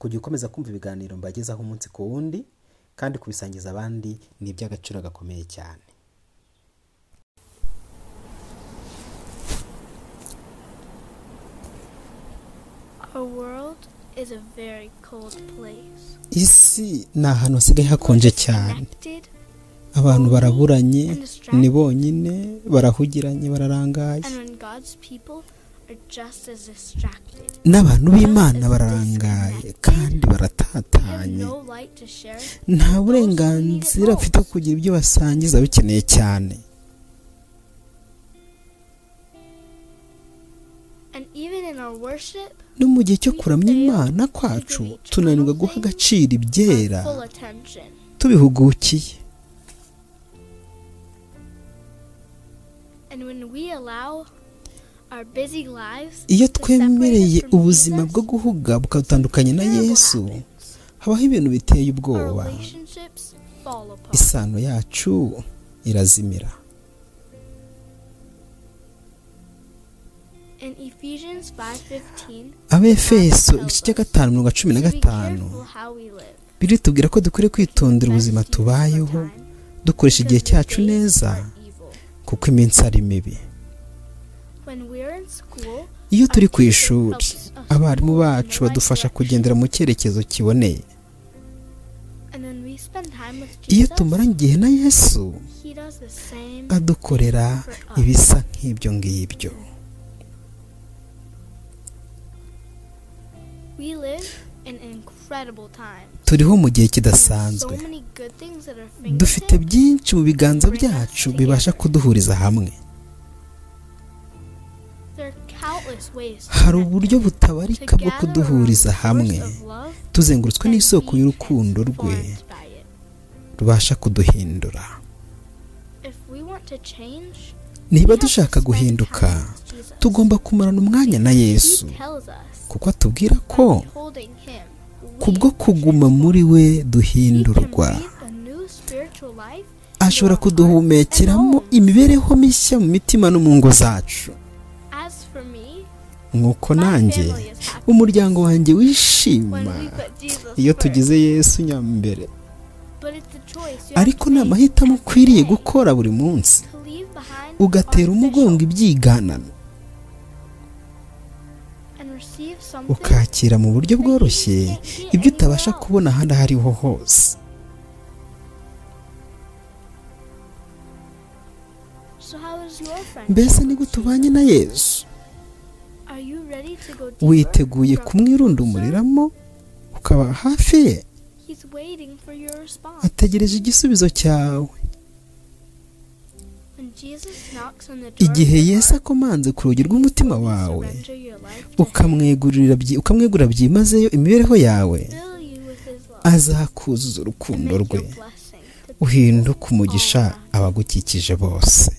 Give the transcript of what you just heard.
kujya ukomeza kumva ibiganiro mbagezaho umunsi ku wundi kandi kubisangiza abandi ni iby'agaciro gakomeye cyane. Isi ni ahantu hasigaye hakonje cyane. Abantu baraburanye ni bonyine barahugiranye bararangaye. N'abantu b'imana bararangaye kandi baratatanye. Nta burenganzira bafite kugira ibyo basangiza bikeneye cyane. And even in our worship, no mu gihe cyo kuramya imana kwacu tunanirwa guha agaciro ibyera. tubihugukiye. Iyo twemereye ubuzima bwo guhuga bukadutandukanya na yesu habaho ibintu biteye ubwoba. Isano yacu irazimira. In Ephesians 5:15, abefeso igice cya gatanu mirongo cumi na gatanu. biritubwira ko dukwiriye kwitondera ubuzima tubayeho dukoresha igihe cyacu neza kuko iminsi ari mibi. Iyo turi ku ishuri abarimu bacu badufasha kugendera mu cyerekezo kiboneye. Iyo tumaranye igihe na yesu adukorera ibisa nk'ibyo ngibyo. Turiho mu gihe kidasanzwe. dufite byinshi mu biganza byacu bibasha kuduhuriza hamwe. Hari uburyo butabarika bwo kuduhuriza hamwe. tuzengurutswe n'isoko y'urukundo rwe. rubasha kuduhindura. Niba dushaka guhinduka tugomba kumarana umwanya na yesu. kuko atubwira ko kubwo kuguma muri we duhindurwa. ashobora kuduhumekeramo imibereho mishya mu mitima no mu ngo zacu. Nk'uko nanjye umuryango wanjye wishima. Iyo tugize yesu nyambere. Ariko ni amahitamo ukwiriye gukora buri munsi. Ugatera umugongo ibyiganano. Ukakira mu buryo bworoshye ibyo utabasha kubona ahandi aho ariho hose. Mbese ni gute ubanye na yesu? Witeguye kumwirundumuriramo ukaba hafi ye. Ategereje igisubizo cyawe. Igihe yesu akomanze ku rugi rw'umutima wawe ukamwegurira byimazeyo imibereho yawe azakuzuza urukundo rwe. uhinduka umugisha abagukikije bose.